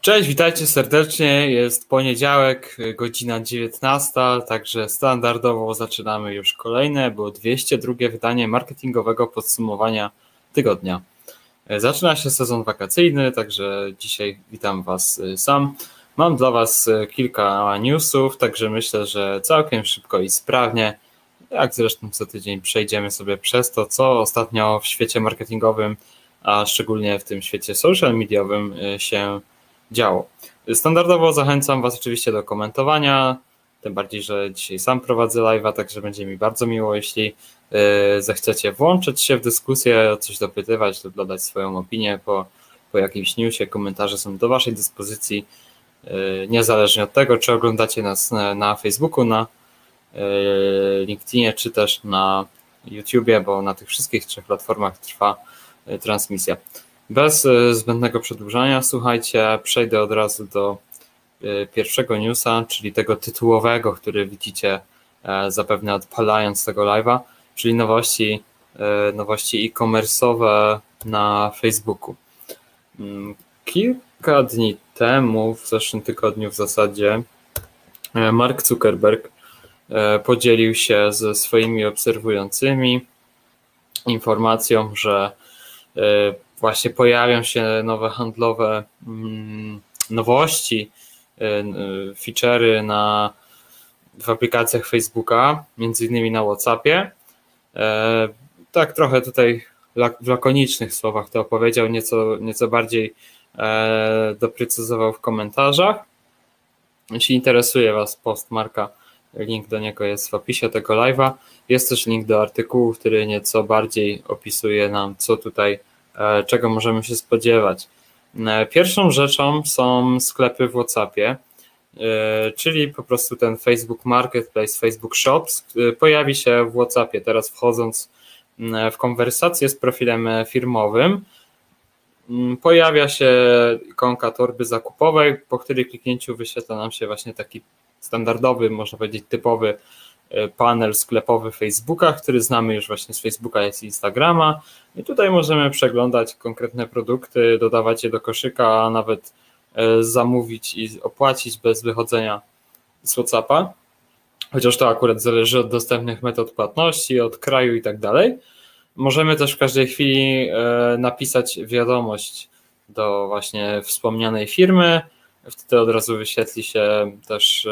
Cześć, witajcie serdecznie. Jest poniedziałek, godzina 19, także standardowo zaczynamy już kolejne, bo 202 wydanie marketingowego podsumowania tygodnia. Zaczyna się sezon wakacyjny, także dzisiaj witam Was y, sam. Mam dla Was y, kilka newsów, także myślę, że całkiem szybko i sprawnie, jak zresztą co tydzień przejdziemy sobie przez to, co ostatnio w świecie marketingowym, a szczególnie w tym świecie social mediowym y, się działo. Standardowo zachęcam Was oczywiście do komentowania, tym bardziej, że dzisiaj sam prowadzę live'a, także będzie mi bardzo miło, jeśli y, zechcecie włączyć się w dyskusję, coś dopytywać lub dodać swoją opinię po, po jakimś newsie. Komentarze są do Waszej dyspozycji, y, niezależnie od tego, czy oglądacie nas na, na Facebooku, na y, LinkedInie, czy też na YouTubie, bo na tych wszystkich trzech platformach trwa transmisja. Bez e, zbędnego przedłużania, słuchajcie, przejdę od razu do e, pierwszego newsa, czyli tego tytułowego, który widzicie e, zapewne odpalając tego live'a, czyli nowości, nowości e-commerce'owe na Facebooku. Mm, kilka dni temu, w zeszłym tygodniu w zasadzie, Mark Zuckerberg podzielił się ze swoimi obserwującymi informacją, że właśnie pojawią się nowe handlowe mm, nowości, y, y, feature'y na, w aplikacjach Facebooka, między innymi na WhatsAppie. E, tak trochę tutaj w lakonicznych słowach to opowiedział, nieco, nieco bardziej e, doprecyzował w komentarzach. Jeśli interesuje Was post Marka, link do niego jest w opisie tego live'a. Jest też link do artykułu, który nieco bardziej opisuje nam, co tutaj czego możemy się spodziewać. E, pierwszą rzeczą są sklepy w WhatsAppie, e, czyli po prostu ten Facebook Marketplace, Facebook Shops pojawi się w WhatsAppie. Teraz wchodząc w konwersację z profilem firmowym, pojawia się ikonka torby zakupowej, po której kliknięciu wyświetla nam się właśnie taki standardowy, można powiedzieć typowy E, panel sklepowy Facebooka, który znamy już właśnie z Facebooka i z Instagrama. I tutaj możemy przeglądać konkretne produkty, dodawać je do koszyka, a nawet e, zamówić i opłacić bez wychodzenia z WhatsAppa. Chociaż to akurat zależy od dostępnych metod płatności, od kraju i tak dalej. Możemy też w każdej chwili e, napisać wiadomość do właśnie wspomnianej firmy. Wtedy od razu wyświetli się też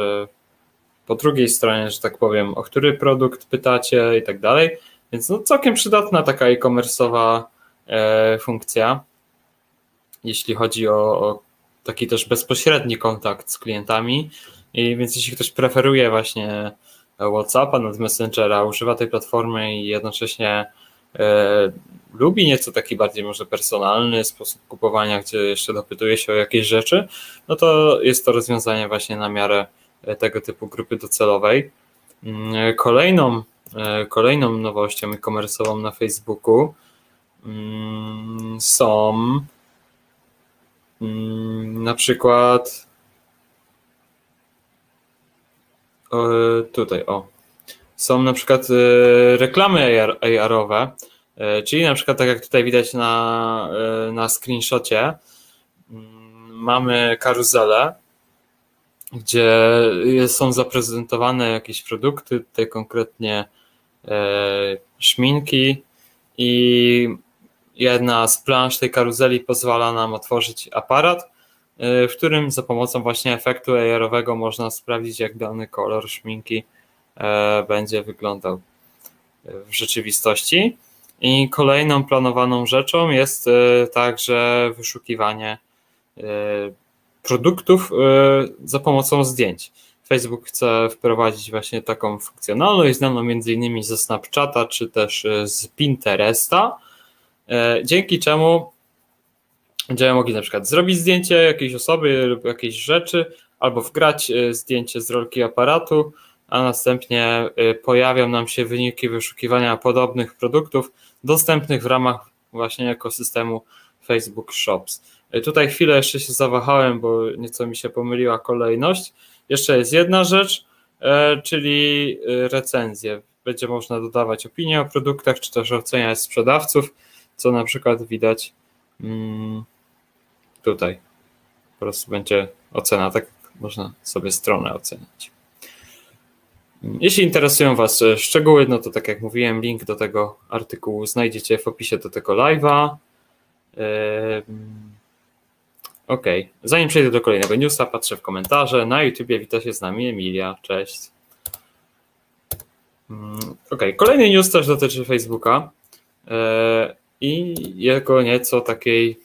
po drugiej stronie, że tak powiem, o który produkt pytacie i tak dalej. Więc no całkiem przydatna taka e-commerce'owa e, funkcja, jeśli chodzi o, o, taki też bezpośredni kontakt z klientami. I więc jeśli ktoś preferuje właśnie WhatsAppa nad Messengera, używa tej platformy i jednocześnie e, lubi nieco taki bardziej może personalny sposób kupowania, gdzie jeszcze dopytuje się o jakieś rzeczy, no to jest to rozwiązanie właśnie na miarę tego typu grupy docelowej. Mm, kolejną, e, kolejną nowością e-commerce'ową na Facebooku mm, są mm, na przykład tutaj, o, są na przykład e, reklamy AR, AR-owe, e, czyli na przykład tak jak tutaj widać na, na screenshocie, mamy karuzelę, gdzie są zaprezentowane jakieś produkty, tutaj konkretnie e, szminki i jedna z plansz tej karuzeli pozwala nam otworzyć aparat, e, w którym za pomocą właśnie efektu AR-owego można sprawdzić, jak dany kolor szminki e, będzie wyglądał w rzeczywistości. I kolejną planowaną rzeczą jest także wyszukiwanie produktów e, za pomocą zdjęć. Facebook chce wprowadzić właśnie taką funkcjonalność, znaną między innymi ze Snapchata czy też e, z Pinteresta, e, dzięki czemu będziemy mogli na przykład zrobić zdjęcie jakiejś osoby lub jakiejś rzeczy, albo wgrać zdjęcie z rolki aparatu, a następnie pojawią nam się wyniki wyszukiwania podobnych produktów dostępnych w ramach właśnie ekosystemu Facebook Shops. Tutaj chwilę jeszcze się zawahałem, bo nieco mi się pomyliła kolejność. Jeszcze jest jedna rzecz, e, czyli e, recenzje. Będzie można dodawać opinie o produktach, czy też oceniać sprzedawców, co na przykład widać mm, tutaj. prostu będzie ocena, tak można sobie stronę ocenić. Jeśli interesują Was szczegóły, no to tak jak mówiłem, link do tego artykułu znajdziecie w opisie do tego live'a. Ok, zanim przejdę do kolejnego newsa, patrzę w komentarze. Na YouTubie wita się z nami Emilia. Cześć. Ok, kolejny news też dotyczy Facebooka e, i jego nieco takiej,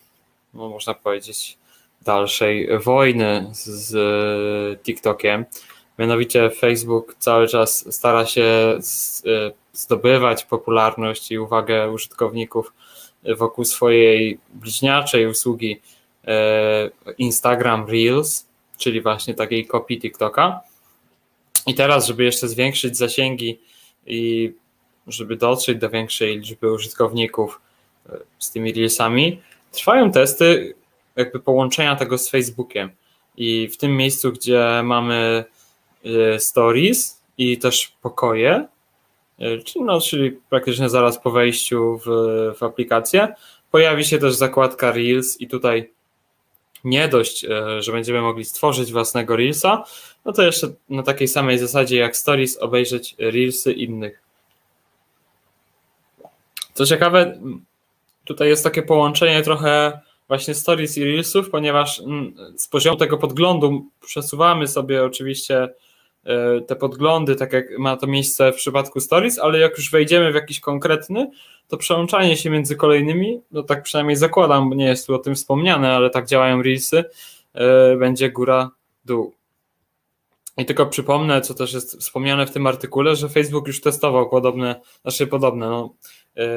no można powiedzieć, dalszej wojny z TikTokiem. Mianowicie Facebook cały czas stara się e, zdobywać popularność i uwagę użytkowników wokół swojej bliźniaczej usługi Instagram Reels, czyli właśnie takiej kopii TikToka. I teraz, żeby jeszcze zwiększyć zasięgi i żeby dotrzeć do większej liczby użytkowników e, z tymi Reelsami, trwają testy jakby połączenia tego z Facebookiem. I w tym miejscu, gdzie mamy stories i też pokoje, E, czyli, no, czyli praktycznie zaraz po wejściu w, w aplikację. Pojawi się też zakładka Reels i tutaj nie dość, e, że będziemy mogli stworzyć własnego Reelsa, no to jeszcze na takiej samej zasadzie jak Stories obejrzeć Reelsy innych. Co ciekawe, tutaj jest takie połączenie trochę właśnie Stories i Reelsów, ponieważ z poziomu tego podglądu przesuwamy sobie oczywiście te podglądy, tak jak ma to miejsce w przypadku stories, ale jak już wejdziemy w jakiś konkretny, to przełączanie się między kolejnymi, no tak przynajmniej zakładam, bo nie jest tu o tym wspomniane, ale tak działają reelsy, e, będzie góra, dół. I tylko przypomnę, co też jest wspomniane w tym artykule, że Facebook już testował podobne, znaczy podobne, no, e,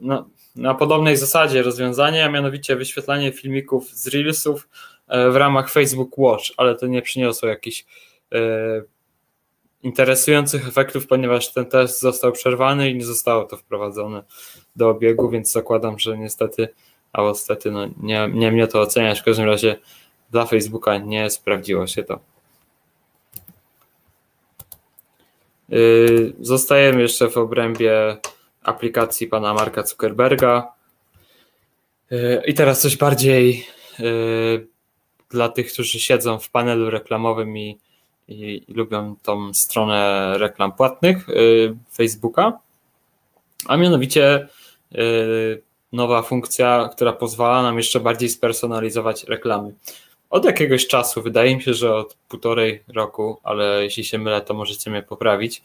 no, na podobnej zasadzie rozwiązanie, a mianowicie wyświetlanie filmików z Reelsów w ramach Facebook Watch, ale to nie przyniosło jakichś interesujących efektów, ponieważ ten test został przerwany i nie zostało to wprowadzone do obiegu, więc zakładam, że niestety, a niestety no, nie, nie mnie to oceniać, w każdym razie dla Facebooka nie sprawdziło się to. Yy, zostajemy jeszcze w obrębie aplikacji pana Marka Zuckerberga. Yy, I teraz coś bardziej yy, dla tych, którzy siedzą w panelu reklamowym i i, lubią tą stronę reklam płatnych y, Facebooka, a mianowicie y, nowa funkcja, która pozwala nam jeszcze bardziej spersonalizować reklamy. Od jakiegoś czasu, wydaje mi się, że od półtorej roku, ale jeśli się mylę, to możecie mnie poprawić.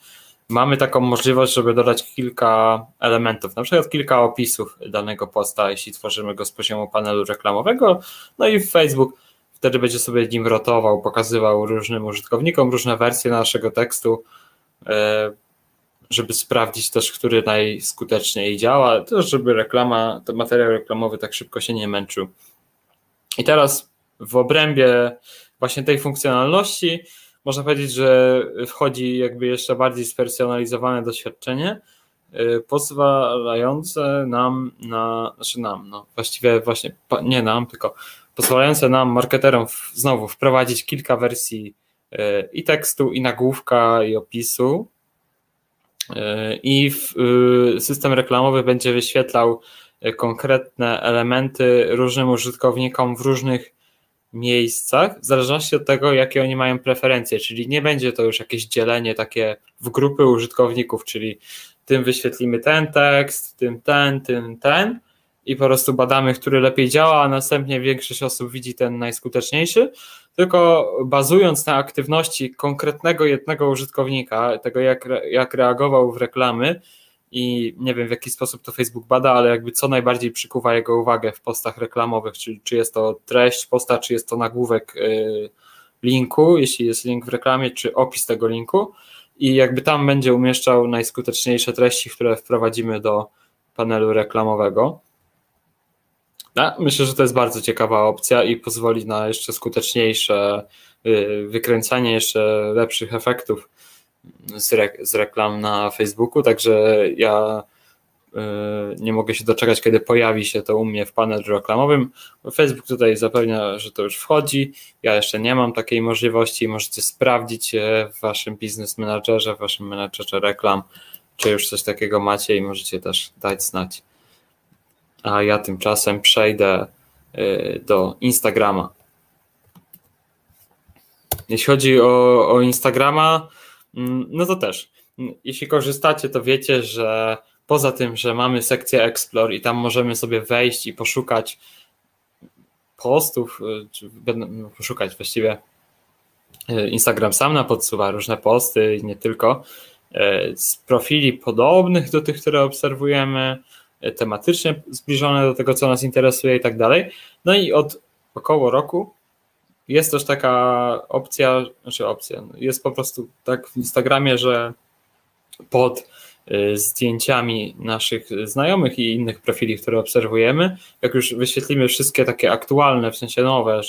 Mamy taką możliwość, żeby dodać kilka elementów, na przykład kilka opisów danego posta, jeśli tworzymy go z poziomu panelu reklamowego. No i Facebook wtedy będzie sobie nim rotował, pokazywał różnym użytkownikom różne wersje naszego tekstu, e, żeby sprawdzić też, który najskuteczniej działa, też żeby reklama, ten materiał reklamowy tak szybko się nie męczył. I teraz w obrębie właśnie tej funkcjonalności można powiedzieć, że wchodzi jakby jeszcze bardziej spersonalizowane doświadczenie, e, pozwalające nam na, znaczy nam, no właściwie właśnie nie nam, tylko pozwalające nam, marketerom, znowu wprowadzić kilka wersji e, i tekstu, i nagłówka, i opisu. E, I e, system reklamowy będzie wyświetlał konkretne elementy różnym użytkownikom w różnych miejscach, w zależności od tego, jakie oni mają preferencje, czyli nie będzie to już jakieś dzielenie takie w grupy użytkowników, czyli tym wyświetlimy ten tekst, tym ten, tym ten, i po prostu badamy, który lepiej działa, a następnie większość osób widzi ten najskuteczniejszy, tylko bazując na aktywności konkretnego jednego użytkownika, tego jak, jak reagował w reklamy i nie wiem w jaki sposób to Facebook bada, ale jakby co najbardziej przykuwa jego uwagę w postach reklamowych, czyli czy jest to treść posta, czy jest to nagłówek y, linku, jeśli jest link w reklamie, czy opis tego linku i jakby tam będzie umieszczał najskuteczniejsze treści, które wprowadzimy do panelu reklamowego. Ja myślę, że to jest bardzo ciekawa opcja i pozwoli na jeszcze skuteczniejsze y, wykręcanie jeszcze lepszych efektów z, re z reklam na Facebooku, także ja y, nie mogę się doczekać, kiedy pojawi się to u mnie w panelu reklamowym. Facebook tutaj zapewnia, że to już wchodzi. Ja jeszcze nie mam takiej możliwości. Możecie sprawdzić w waszym biznes menadżerze, w waszym menadżerze reklam, czy już coś takiego macie i możecie też dać znać a ja tymczasem przejdę y, do Instagrama. Jeśli chodzi o, o Instagrama, mm, no to też. Jeśli korzystacie, to wiecie, że poza tym, że mamy sekcję Explore i tam możemy sobie wejść i poszukać postów, y, czy no, poszukać właściwie y, Instagram sam na podsuwa różne posty i nie tylko z profili podobnych do tych, które obserwujemy, tematycznie zbliżone do tego, co nas interesuje i tak dalej. No i od około roku jest też taka opcja, znaczy opcja, jest po prostu tak w Instagramie, że pod zdjęciami naszych znajomych i innych profili, które obserwujemy. Jak już wyświetlimy wszystkie takie aktualne, w sensie nowe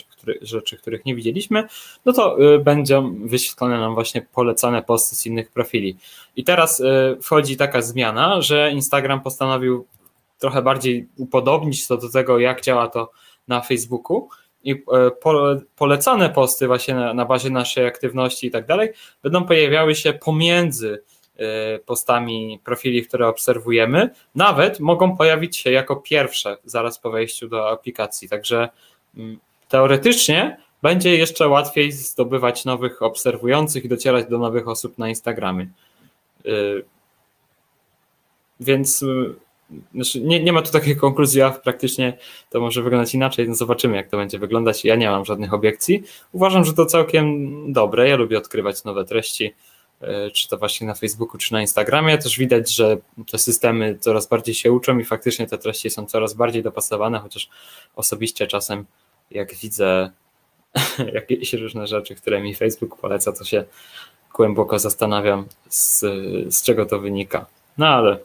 rzeczy, których nie widzieliśmy, no to y, będą wyświetlone nam właśnie polecane posty z innych profili. I teraz y, wchodzi taka zmiana, że Instagram postanowił trochę bardziej upodobnić to do tego, jak działa to na Facebooku i polecane posty właśnie na, bazie naszej aktywności i tak dalej będą pojawiały się pomiędzy Y, postami profili, które obserwujemy, nawet mogą pojawić się jako pierwsze zaraz po wejściu do aplikacji. Także mm, teoretycznie będzie jeszcze łatwiej zdobywać nowych obserwujących i docierać do nowych osób na Instagramie. Y, więc y, znaczy nie, nie ma tu takiej konkluzji, a praktycznie to może wyglądać inaczej. No zobaczymy, jak to będzie wyglądać. Ja nie mam żadnych obiekcji. Uważam, że to całkiem dobre. Ja lubię odkrywać nowe treści czy to właśnie na Facebooku, czy na Instagramie. Też widać, że te systemy coraz bardziej się uczą i faktycznie te treści są coraz bardziej dopasowane, chociaż osobiście czasem jak widzę jakieś różne rzeczy, które mi Facebook poleca, to się głęboko zastanawiam, z, z czego to wynika. No ale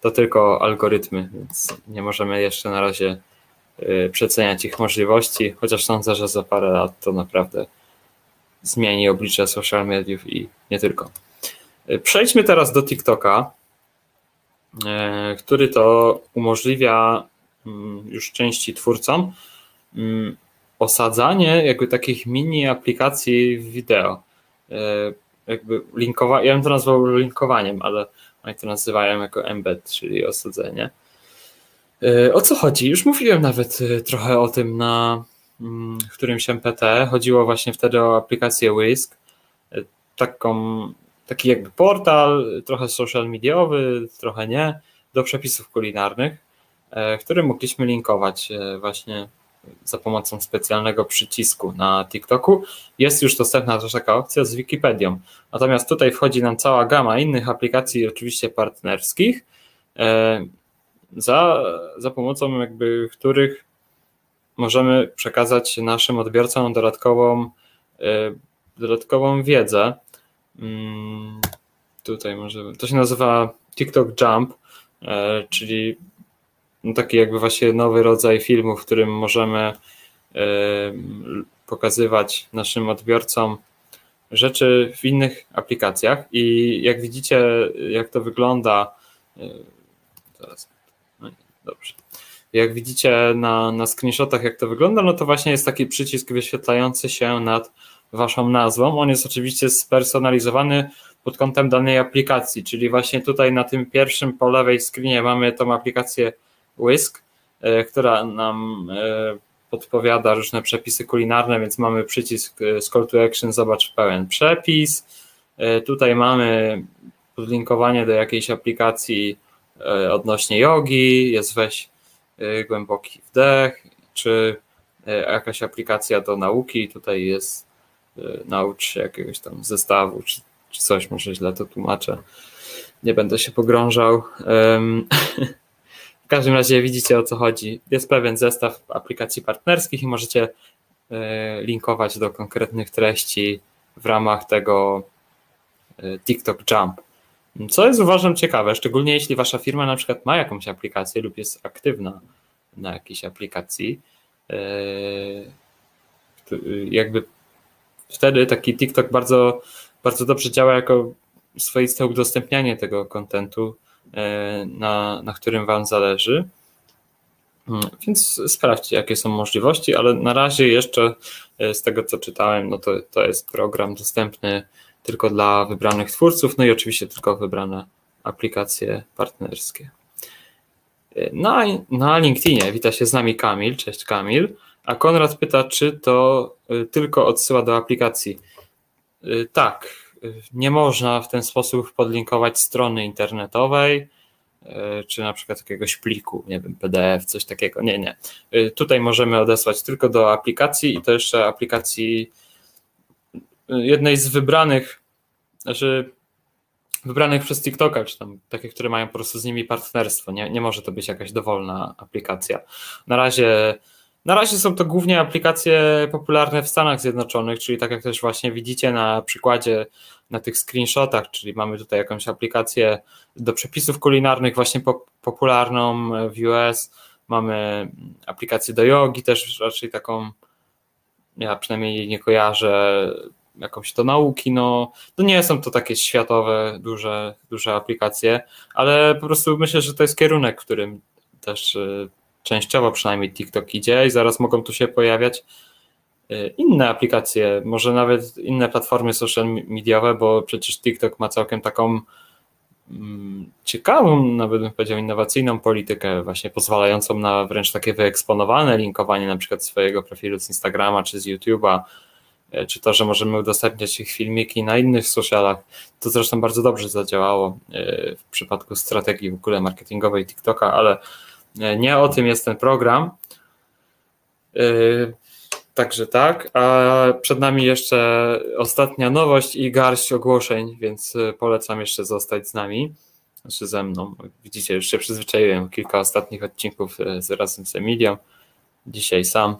to tylko algorytmy, więc nie możemy jeszcze na razie e, przeceniać ich możliwości, chociaż sądzę, że za parę lat to naprawdę zmieni oblicze social mediów i nie tylko. Przejdźmy teraz do TikToka, e, który to umożliwia mm, już części twórcom mm, osadzanie jakby takich mini aplikacji wideo. E, jakby linkowa- ja bym to nazwał linkowaniem, ale oni to nazywają jako embed, czyli osadzenie. E, o co chodzi? Już mówiłem nawet trochę o tym na w którymś MPT. Chodziło właśnie wtedy o aplikację Whisk, taką, taki jakby portal, trochę social mediowy, trochę nie, do przepisów kulinarnych, e, w którym mogliśmy linkować e, właśnie za pomocą specjalnego przycisku na TikToku. Jest już dostępna też taka opcja z Wikipedią. Natomiast tutaj wchodzi nam cała gama innych aplikacji, oczywiście partnerskich, e, za, za pomocą jakby których możemy przekazać naszym odbiorcom dodatkową, e, dodatkową wiedzę. Mm, tutaj może, to się nazywa TikTok Jump, e, czyli no taki jakby właśnie nowy rodzaj filmu, w którym możemy e, pokazywać naszym odbiorcom rzeczy w innych aplikacjach i jak widzicie, jak to wygląda, teraz, no dobrze. Jak widzicie na, na screenshotach, jak to wygląda, no to właśnie jest taki przycisk wyświetlający się nad waszą nazwą. On jest oczywiście spersonalizowany pod kątem danej aplikacji, czyli właśnie tutaj na tym pierwszym po lewej screenie mamy tą aplikację Whisk, e, która nam e, podpowiada różne przepisy kulinarne, więc mamy przycisk z e, call to action, zobacz pełen przepis. Tutaj mamy podlinkowanie do jakiejś aplikacji odnośnie jogi, jest weź głęboki wdech, czy y, jakaś aplikacja do nauki, tutaj jest y, naucz się jakiegoś tam zestawu, czy, czy coś, może źle to tłumaczę. Nie będę się pogrążał. W każdym razie widzicie o co chodzi. Jest pewien zestaw aplikacji partnerskich i możecie linkować do konkretnych treści w ramach tego TikTok Jump. Co jest uważam ciekawe, szczególnie jeśli wasza firma na przykład ma jakąś aplikację lub jest aktywna na jakiejś aplikacji, e, jakby wtedy taki TikTok bardzo, bardzo dobrze działa jako swoiste udostępnianie tego kontentu, e, na, na którym wam zależy. Mm, więc sprawdźcie, jakie są możliwości, ale na razie jeszcze e, z tego, co czytałem, no to, to jest program dostępny tylko dla wybranych twórców, no i oczywiście tylko wybrane aplikacje partnerskie. Na, na LinkedInie wita się z nami Kamil. Cześć Kamil. A Konrad pyta, czy to y, tylko odsyła do aplikacji. Tak, nie można w ten sposób podlinkować strony internetowej, czy na przykład jakiegoś pliku, nie wiem, PDF, coś takiego. Nie, nie. Tutaj możemy odesłać tylko do aplikacji i to jeszcze aplikacji jednej z wybranych, znaczy wybranych przez TikToka, czy tam takie, które mają po prostu z nimi partnerstwo. Nie, nie może to być jakaś dowolna aplikacja. Na razie, na razie są to głównie aplikacje popularne w Stanach Zjednoczonych, czyli tak jak też właśnie widzicie na przykładzie, na tych screenshotach, czyli mamy tutaj jakąś aplikację do przepisów kulinarnych właśnie popularną w US, mamy aplikację do jogi też raczej taką, ja przynajmniej nie kojarzę, jakąś do nauki, no to nie są to takie światowe, duże, duże aplikacje, ale po prostu myślę, że to jest kierunek, w którym też y, częściowo przynajmniej TikTok idzie i zaraz mogą tu się pojawiać y, inne aplikacje, może nawet inne platformy social mediowe, bo przecież TikTok ma całkiem taką mm, ciekawą, nawet bym powiedział, innowacyjną politykę, właśnie pozwalającą na wręcz takie wyeksponowane linkowanie na przykład swojego profilu z Instagrama czy z YouTube'a, czy to, że możemy udostępniać ich filmiki na innych socialach. To zresztą bardzo dobrze zadziałało e, w przypadku strategii w ogóle marketingowej TikToka, ale e, nie o tym jest ten program. Także tak, a przed nami jeszcze ostatnia nowość i garść ogłoszeń, więc polecam jeszcze zostać z nami, znaczy ze mną. Widzicie, już się przyzwyczaiłem, kilka ostatnich odcinków z razem z Emilią dzisiaj sam,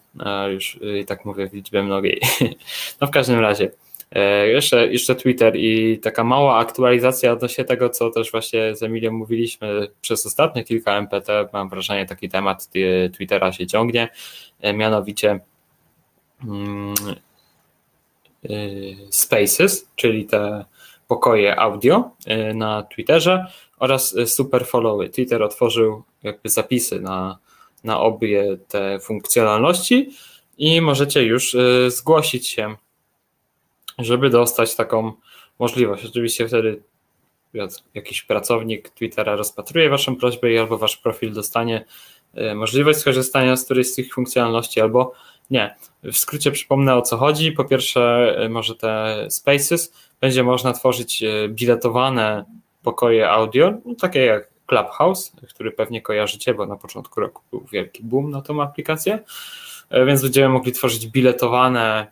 już i tak mówię w liczbie mnogiej. No w każdym razie, e, jeszcze, jeszcze Twitter i taka mała aktualizacja odnośnie tego, co też właśnie z Emilią mówiliśmy przez ostatnie kilka MPT, mam wrażenie taki temat Twittera się ciągnie, e, mianowicie mm, e, Spaces, czyli te pokoje audio na Twitterze oraz super followy. Twitter otworzył jakby zapisy na na obie te funkcjonalności i możecie już y, zgłosić się, żeby dostać taką możliwość. Oczywiście wtedy jakiś pracownik Twittera rozpatruje Waszą prośbę i albo Wasz profil dostanie y, możliwość skorzystania z którejś z tych funkcjonalności, albo nie. W skrócie przypomnę o co chodzi. Po pierwsze, y, może te spaces będzie można tworzyć biletowane pokoje audio, no takie jak Clubhouse, który pewnie kojarzycie, bo na początku roku był wielki boom na tą aplikację, e, więc będziemy mogli tworzyć biletowane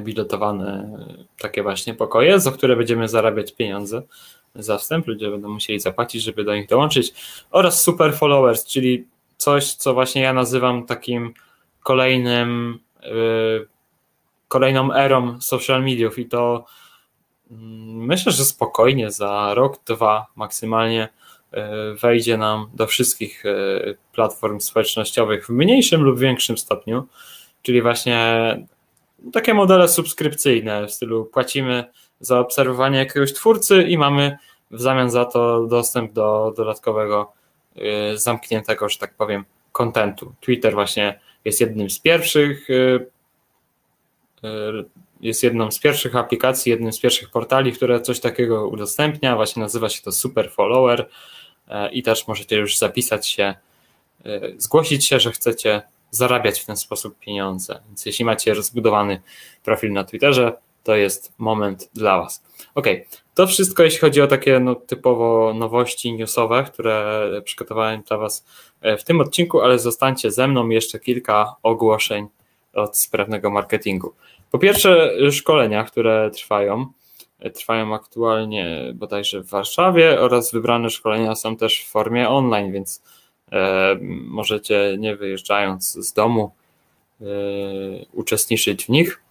biletowane takie właśnie pokoje, za które będziemy zarabiać pieniądze za wstęp, ludzie będą musieli zapłacić, żeby do nich dołączyć. Oraz super followers, czyli coś, co właśnie ja nazywam takim kolejnym yy, kolejną erą social mediów i to myślę, że spokojnie za rok, dwa maksymalnie e, wejdzie nam do wszystkich e, platform społecznościowych w mniejszym lub większym stopniu, czyli właśnie takie modele subskrypcyjne w stylu płacimy za obserwowanie jakiegoś twórcy i mamy w zamian za to dostęp do dodatkowego e, zamkniętego, że tak powiem, kontentu. Twitter właśnie jest jednym z pierwszych jest jedną z pierwszych aplikacji, jednym z pierwszych portali, które coś takiego udostępnia. Właśnie nazywa się to Super Follower e, i też możecie już zapisać się, e, zgłosić się, że chcecie zarabiać w ten sposób pieniądze. Więc jeśli macie rozbudowany profil na Twitterze, to jest moment dla Was. Ok, to wszystko jeśli chodzi o takie no, typowo nowości newsowe, które przygotowałem dla Was e, w tym odcinku, ale zostańcie ze mną jeszcze kilka ogłoszeń od sprawnego marketingu. Po pierwsze, szkolenia, które trwają. Trwają aktualnie bodajże w Warszawie oraz wybrane szkolenia są też w formie online, więc e, możecie nie wyjeżdżając z domu e, uczestniczyć w nich.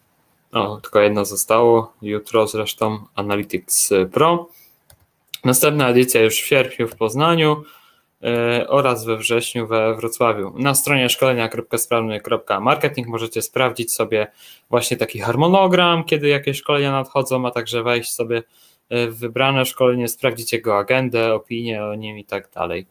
O, tylko jedno zostało. Jutro zresztą Analytics Pro. Następna edycja już w sierpniu w Poznaniu. E, oraz we wrześniu we Wrocławiu. Na stronie szkolenia.sprawny.marketing możecie sprawdzić sobie właśnie taki harmonogram, kiedy jakieś szkolenia nadchodzą, a także wejść sobie w wybrane szkolenie, sprawdzić jego agendę, opinię o nim i tak dalej.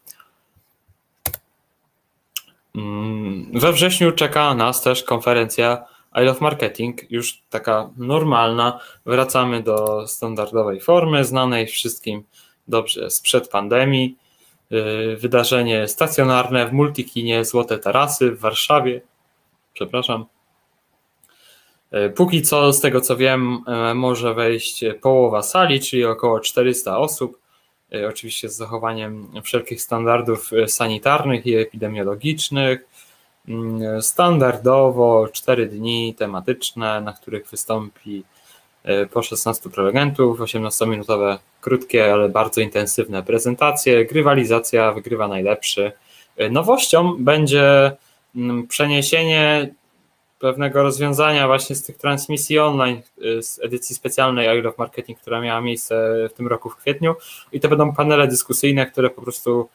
Mm, we wrześniu czeka nas też konferencja I Love Marketing, już taka normalna. Wracamy do standardowej formy, znanej wszystkim dobrze sprzed pandemii. Y, wydarzenie stacjonarne w Multikinie Złote Tarasy w Warszawie. Przepraszam. Póki co, z tego co wiem, może wejść połowa sali, czyli około 400 osób. Oczywiście z zachowaniem wszelkich standardów sanitarnych i epidemiologicznych. Standardowo 4 dni tematyczne, na których wystąpi po 16 prelegentów, 18-minutowe, krótkie, ale bardzo intensywne prezentacje, grywalizacja, wygrywa najlepszy. E, nowością będzie mm, przeniesienie pewnego rozwiązania właśnie z tych transmisji online, e, z edycji specjalnej I Love Marketing, która miała miejsce w tym roku w kwietniu. I to będą panele dyskusyjne, które po prostu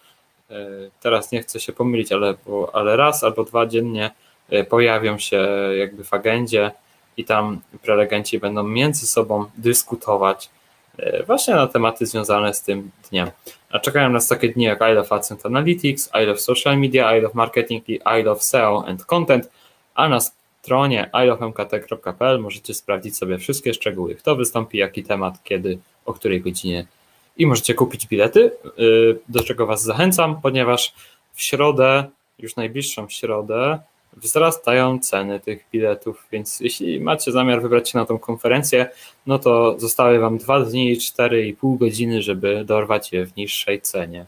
E, teraz nie chcę się pomylić, ale, ale raz albo dwa dziennie e, pojawią się jakby w agendzie i tam prelegenci będą między sobą dyskutować e, właśnie na tematy związane z tym dniem. A czekają nas takie dni jak I Love Accent Analytics, I Love Social Media, I Love Marketing i I Love SEO and Content, a na stronie ilovemkt.pl możecie sprawdzić sobie wszystkie szczegóły, kto wystąpi, jaki temat, kiedy, o której godzinie i możecie kupić bilety, y, do czego Was zachęcam, ponieważ w środę, już najbliższą środę, wzrastają ceny tych biletów, więc jeśli macie zamiar wybrać się na tą konferencję, no to zostały Wam dwa dni i 4,5 godziny, żeby dorwać je w niższej cenie.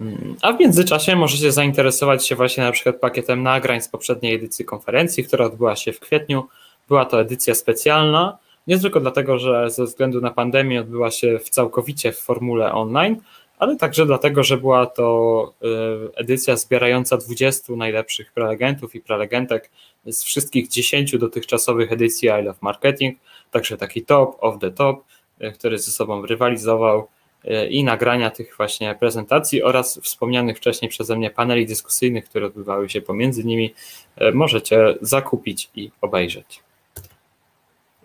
Mm, a w międzyczasie możecie zainteresować się właśnie na przykład pakietem nagrań z poprzedniej edycji konferencji, która odbyła się w kwietniu. Była to edycja specjalna, nie tylko dlatego, że ze względu na pandemię odbyła się w całkowicie w formule online, ale także dlatego, że była to y, edycja zbierająca 20 najlepszych prelegentów i prelegentek z wszystkich 10 dotychczasowych edycji I Love Marketing, także taki top of the top, y, który ze sobą rywalizował y, i nagrania tych właśnie prezentacji oraz wspomnianych wcześniej przeze mnie paneli dyskusyjnych, które odbywały się pomiędzy nimi, możecie zakupić i obejrzeć.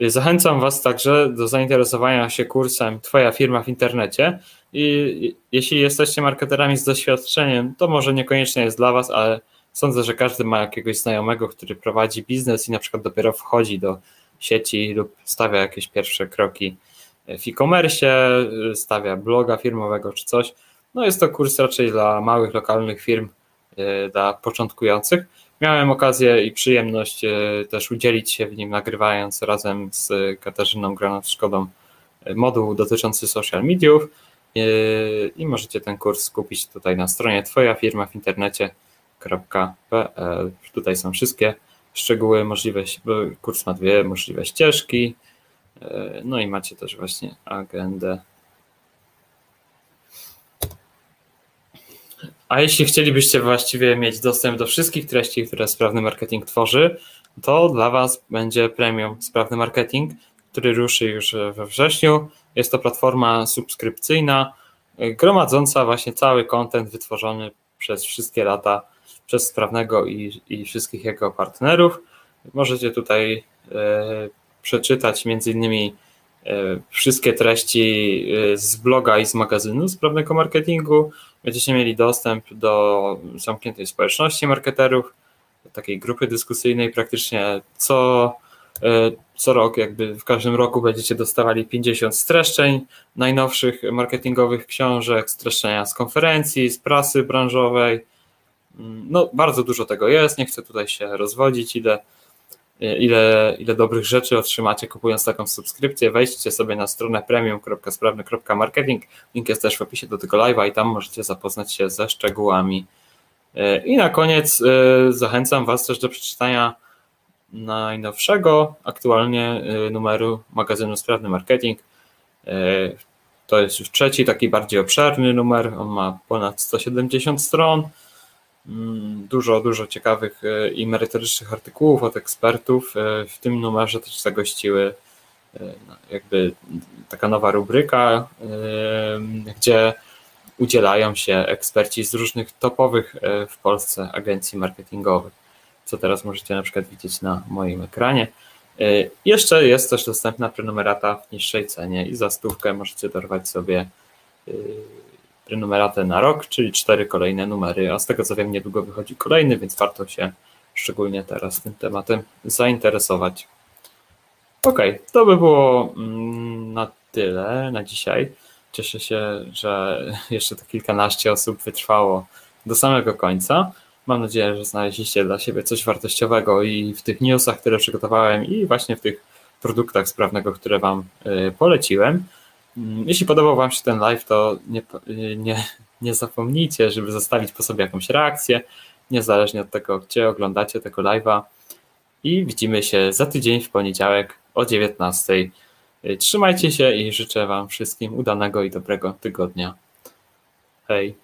Zachęcam Was także do zainteresowania się kursem Twoja firma w internecie. I jeśli jesteście marketerami z doświadczeniem, to może niekoniecznie jest dla Was, ale sądzę, że każdy ma jakiegoś znajomego, który prowadzi biznes i na przykład dopiero wchodzi do sieci lub stawia jakieś pierwsze kroki w e-commerce, stawia bloga firmowego czy coś. No jest to kurs raczej dla małych, lokalnych firm, e, dla początkujących. Miałem okazję i przyjemność e, też udzielić się w nim, nagrywając razem z Katarzyną Granat-Szkodą e, moduł dotyczący social mediów. E, i możecie ten kurs kupić tutaj na stronie twoja firma w internecie.pl. Tutaj są wszystkie szczegóły, możliwe, kurs ma dwie możliwe ścieżki, no i macie też właśnie agendę A jeśli chcielibyście właściwie mieć dostęp do wszystkich treści, które Sprawny Marketing tworzy, to dla Was będzie premium Sprawny Marketing, który ruszy już we wrześniu. Jest to platforma subskrypcyjna, gromadząca właśnie cały kontent wytworzony przez wszystkie lata przez Sprawnego i, i wszystkich jego partnerów. Możecie tutaj e, przeczytać między innymi wszystkie treści e, z bloga i z magazynu Sprawnego Marketingu, będziecie mieli dostęp do zamkniętej społeczności marketerów, takiej grupy dyskusyjnej praktycznie co, e, co rok, jakby w każdym roku będziecie dostawali 50 streszczeń najnowszych marketingowych książek, streszczenia z konferencji, z prasy branżowej. Mm, no, bardzo dużo tego jest, nie chcę tutaj się rozwodzić, ile ile, ile dobrych rzeczy otrzymacie kupując taką subskrypcję. Wejdźcie sobie na stronę premium.sprawny.marketing. Link jest też w opisie do tego live'a i tam możecie zapoznać się ze szczegółami. I na koniec e, zachęcam Was też do przeczytania najnowszego aktualnie numeru magazynu Sprawny Marketing. To jest już trzeci, taki bardziej obszerny numer. On ma ponad 170 stron. Mm, dużo, dużo ciekawych e, i merytorycznych artykułów od ekspertów. E, w tym numerze też zagościły e, no, jakby taka nowa rubryka, gdzie udzielają się eksperci z różnych topowych w Polsce agencji marketingowych, co teraz możecie na przykład widzieć na moim ekranie. Jeszcze jest też dostępna prenumerata w niższej cenie i za stówkę możecie dorwać sobie prenumeratę na rok, czyli cztery kolejne numery, a z tego co wiem niedługo wychodzi kolejny, więc warto się szczególnie teraz tym tematem zainteresować. Ok, to by było mm, na tyle na dzisiaj. Cieszę się, że jeszcze to kilkanaście osób wytrwało do samego końca. Mam nadzieję, że znaleźliście dla siebie coś wartościowego i w tych newsach, które przygotowałem, i właśnie w tych produktach sprawnego, które Wam y, poleciłem. Mm, jeśli podobał Wam się ten live, to nie, y, nie, nie zapomnijcie, żeby zostawić po sobie jakąś reakcję, niezależnie od tego, gdzie oglądacie tego live'a. I widzimy się za tydzień w poniedziałek o 19. Trzymajcie się i życzę Wam wszystkim udanego i dobrego tygodnia. Hej.